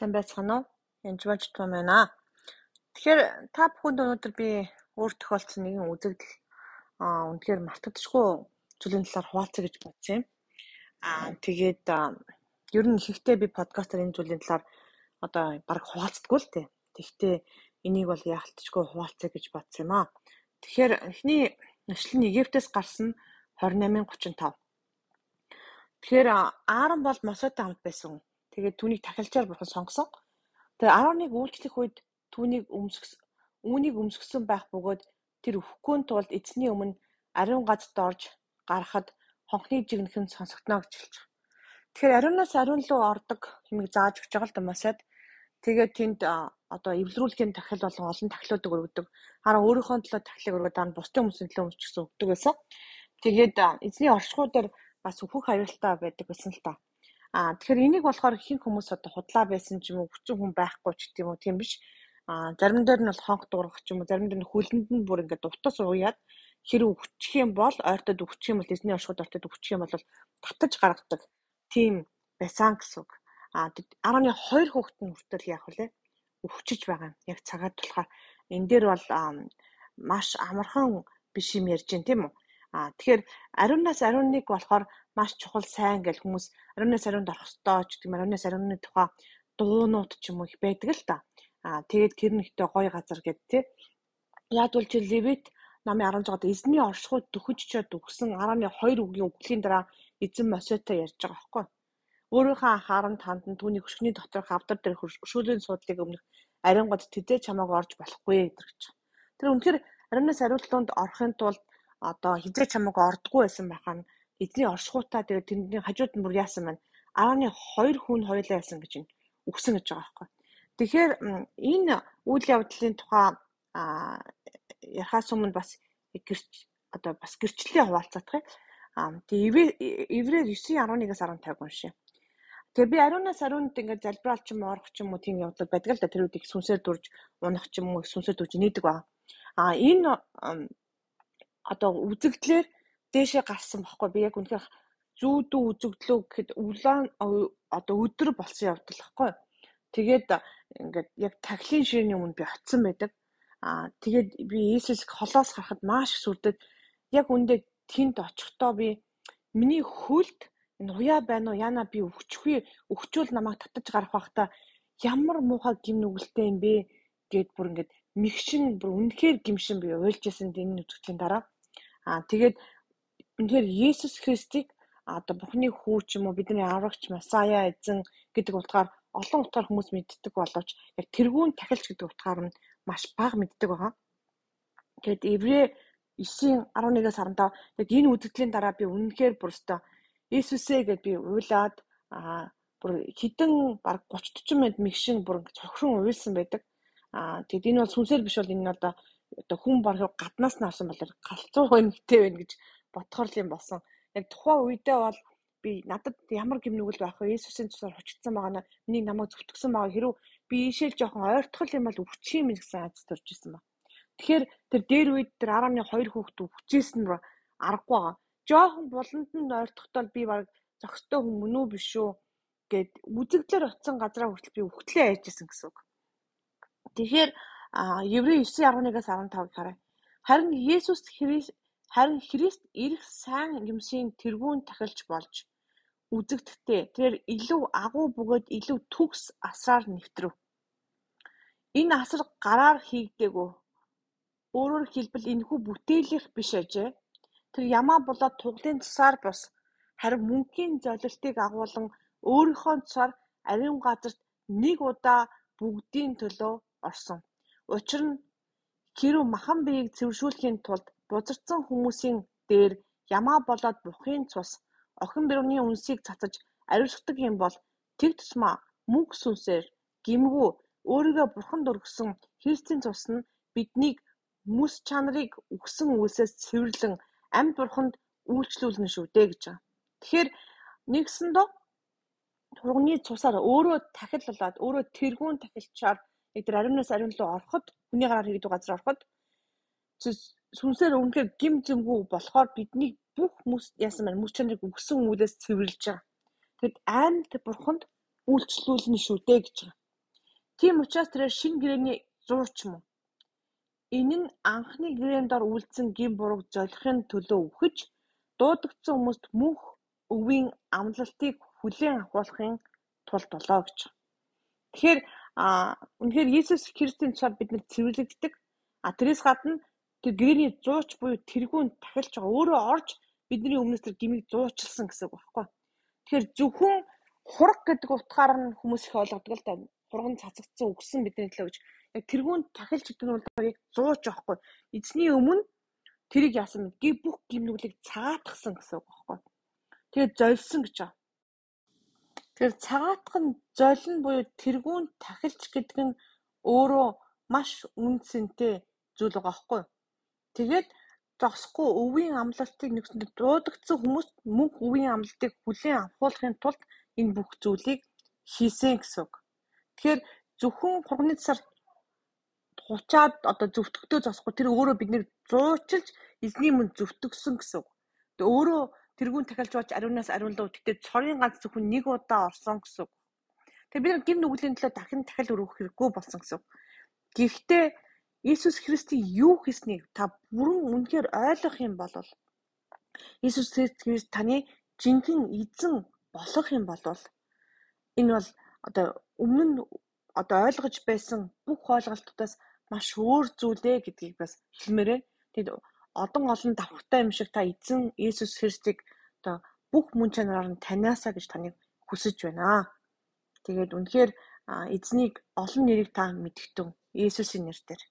Сайн байцгаана уу? Бож том байна. Тэгэхээр та бүхэнд өнөөдөр би өөр тохиолдсон нэгэн үзэгдэл аа үнэхээр мартагдчихгүй зүйлийн талаар хуваалцъя гэж бодсон юм. Аа тэгээд ер нь ихэнхдээ би подкастаар энэ зүйлийн талаар одоо баг хуваалцдаггүй л тээ. Тэгэхдээ энийг бол яалтчгүй хуваалцъя гэж бодсон юм аа. Тэгэхээр эхний нэшлэл нь Египтээс гарсан 28:35. Тэгэхээр Аарон бол Мосетой хамт байсан. Тэгээд түүнийг тахилчаар бурхан сонгосон. Тэгээ 11 үйлчлэх үед түүнийг өмсгс үүнийг өмсгсөн байх бөгөөд тэр өвхгүй тулд эзний өмнө ариун газд орж гарахад хонхны жигнэх нь сонсогдно гэж хэлж байгаа. Тэгэхээр ариунаас ариун руу ордог хэмиг зааж өгч байгаа л да масад. Тэгээд тэнд одоо эвлэрүүлэхийн тахил болон олон тахилуудыг өргөдөг. Хараа өөрийнхөө төлөө тахилыг өргөдөг нь бусдын хүмүүсийн төлөө өмсч гэсэн өгдөг байсан. Тэгээд эзний оршихуй дээр бас өөхөх аюултай байдаг гэсэн л та. Аа тэгэхээр энийг болохоор ихэнх хүмүүс одоо худлаа байсан ч юм уу хүчин хүн байхгүй ч гэдэм үү тийм биш. Аа зарим дээр нь бол хонх дуурах ч юм уу зарим дээр нь хөлөнд нь бүр ингээд утас ууяад хэрэг өвчих юм бол ойртод өвчих юм бол эзний оршууд ойртод өвчих юм бол татаж гаргадаг тийм байсан гэсэн үг. Аа 12 хүүхэд нь хүртэл яах вэ? Өвчөж байгаа юм. Яг цагаад болохоор энэ дээр бол маш амархан биш юм ярьж байна тийм үү? Аа тэгэхээр ариунаас ариуныг болохоор маш чухал сайн гэж хүмүүс ариунаас ариунд орох ёстой ч гэдэг юм ариунаас ариуны тухай дуунууд ч юм уу их байдаг л та. Аа тэгээд тэр нэгтэй гоё газар гэд тий. Яадвал чи Левит намын 16-д эзний оршихуйд дөхөж чад өгсөн 12 үгийн үглийн дараа эзэн Мосетой ярьж байгаа байхгүй. Өөрийнхөө анхаарал танд нь түүний хөшгөний доторх авдар дээр хөшөөлийн суудлыг өмнөх ариун гад тэзээ чамааг орж болохгүй гэж. Тэр үнэхээр ариунаас ариутлуунд орохын тулд одоо хизээ чамааг ордггүй байсан байхаа нь эзний оршихуйтаа тэгээд тэндний хажууд нь бүр яасан байна. 12 хүн хоёлаа яасан гэж үгсэн гэж байгаа байхгүй. Тэгэхээр энэ үйл явдлын тухай ярахаас өмнө бас гэрч одоо бас гэрчлэлээ хуваалцах юм. Тэгээ Иврээр 9:11-аас 15 уншия. Тэгээ би ариунаас ариунд ингээд залбираалч юм орох ч юм уу тийм явдал байдаг л да тэр үед их сүнсээр дурж унах ч юм уу сүнсээр дурж нээдэг ба. А энэ одоо үзэгдлэр дээшээ гарсан баггүй би яг үнэхээр зүүдүү үзэгдлөө гэхэд улаан одоо өдөр болсон явдал баггүй. Тэгээд ингээд яг тахлын ширний өмнө би очисон байдаг. Аа тэгээд би Иесус холоос харахад маш сүрдэд яг үндэ тэнд очихдоо би миний хөлд энэ уяа байна уу яна би өвчгүй өвчүүл намайг татаж гарах байхдаа ямар муухай гим нүгэлтэй юм бэ гэд бүр ингээд мэгшин бүр үнэхээр гимшин би уйлжсэн энэ үзэгчийн дараа аа тэгээд Үнэхээр Есүс Христийг одоо Бурхны хүү ч юм уу бидний аврагч Масая эзэн гэдэг утгаар олон утгаар хүмүүс мэддэг боловч яг тэргүүн тахилч гэдэг утгаар нь маш бага мэддэг байгаа. Тэгэд Еврей 9:11-аас 15 яг энэ үзэгдлийн дараа би үнэнхээр бүр өстө Иесусээ гэд би уйлаад аа бүр хідэн баг 30 40 минут мэгшин бүр цогшин уйлсан байдаг. Аа тэгэд энэ бол сүнсээр биш бол энэ одоо одоо хүн баг гаднаас нь авсан болоор галзуу хөнтэй байна гэж бодхоор л юм болсон. Яг тухайн үедээ бол би надад ямар гимнүгэл байх вэ? Есүсийн цусаар хүчтсэн байгаа нь миний намайг зүвтгсэн байгаа хэрэг би ийшэл жоохон ойртгол юм бол өвчих юм гэсэн айц төрж исэн ба. Тэгэхээр тэр дээр үед тэр 10-2 хүүхэд өвчээсэн нь аргагүй байгаа. Жоохон буланд нь ойртохдоо би баг зөкстэй хүн мөн үү биш үү гэд үзэгдлэр утсан газараа хүртэл би өвхтлээ айжсэн гэсэн үг. Тэгэхээр Еврей 9:11-аас 15 хараа. Харин Есүс Христ Харин Христ ирэх сайн юмсийн тэргүүн тахилч болж үзэгдэхдээ тэр илүү агуу бөгөөд илүү төгс асраар нэвтрэв. Энэ асар гараар хийгдээгүй. Өөрөөр хэлбэл энэхүү бүтээлийнх биш ажээ. Тэр ямаа болоод туглын тусаар бус харин мөнхийн золилтыг агуулan өөрийнхөө цаар ариун газарт нэг удаа бүгдийн төлөө орсон. Учир нь хэрэв махан биеийг цэвэршүүлэхийн тулд Бузардсан хүмүүсийн дээр ямаа болоод бухын цус охин брууны үнсийг цацаж ариусгадаг юм бол тэг тусмаа мөнх сүнсээр гэмгүй өөрийгөө бурханд өргөсөн Христийн цус нь биднийг мэс чанарыг өгсөн үйлсээс цэвэрлэн амьд бурханд үйлчлүүлнэ шүү дээ гэж байгаа. Тэгэхээр нэгсэндөө турганы цусаар өөрөө тахиллуулаад өөрөө тэргүүн тахилчаар яг тэр ариунаас ариун руу ороход хүний гараар хийдэг газар ороход сүнсээр үнэхээр гим зэмгүй болохоор бидний бүх мэс яасан байна мөч чанарыг өгсөн үлээс цэвэрлж байгаа. Тэгэд аймт бурханд үйлчлүүлнэ шүү дээ гэж байгаа. Тийм учраас тэрээр шинэ гэрээний зууч мөн. Энэ нь анхны гэрээн дор үлдсэн гин бурууг золихын төлөө үхэж дуудагдсан хүмүүст мөнх өвийн амлалтыг хүлээн авахын тулд болоо гэж. Тэгэхээр а үнэхээр Иесус Христийн цаар бид нар цэвэрлэгддэг. А тэрээс гадна тэр гэрээний зууч буюу тэргүүн тахилж байгаа өөрөө орж бидний өмнөөс тэр гмийг зуучилсан гэсэн үг байхгүй. Тэгэхээр зөвхөн хураг гэдэг утгаар нь хүмүүс их ойлгодог л да. Хурган цацагдсан өгсөн бидний төлөө гэж. Яг тэргүүн тахилж гэдэг нь бол яг зууч байхгүй. Эзний өмнө тэрийг яасан бэ? Гэ бүх гимнүглийг цагаатгсан гэсэн үг байхгүй. Тэгээд золсон гэж байна. Тэгэхээр цагаатах нь золино буюу тэргүүн тахилч гэдэг нь өөрөө маш үнцэнтэй зүйл байгаа байхгүй. Тэгээд зогсохгүй өвийн амлалтыг нэгсэндээ дуудагдсан хүмүүст мөнх өвийн амлалтыг хүлээн авахуулахын тулд энэ бүх зүйлийг хийсэн гэсэн үг. Тэгэхээр зөвхөн хурганы цар хучаад одоо зөвтгөдөө зогсохгүй тэр өөрөө биднийг зуучилж эзний мөн зөвтгсөн гэсэн үг. Тэгээ өөрөө тэрүүн тахилж бач ариунаас ариун руу тэгтээ цорын ганц зөвхөн нэг удаа орсон гэсэн. Тэгээ бид гин нүглийн төлөө дахин дахил өргөх хэрэггүй болсон гэсэн. Гэхдээ Иесус Христийн юу хийснийг та бүрэн үнэхээр ойлгох юм бол Иесус Христ таны жинхэнэ эзэн болох юм бол энэ бол одоо өмнө нь одоо ойлгож байсан бүх ойлголтуудаас маш өөр зүйлээ гэдгийг бас хэлмээрээ. Тэгэд одон олон давхртай юм шиг та эзэн Иесус Христийг одоо бүх мөн чанараар нь таниасаа гэж таныг хүсэж байна. Тэгээд үнэхээр эзнийг олон нэрийг та мэдгтэн Иесусийн нэрээр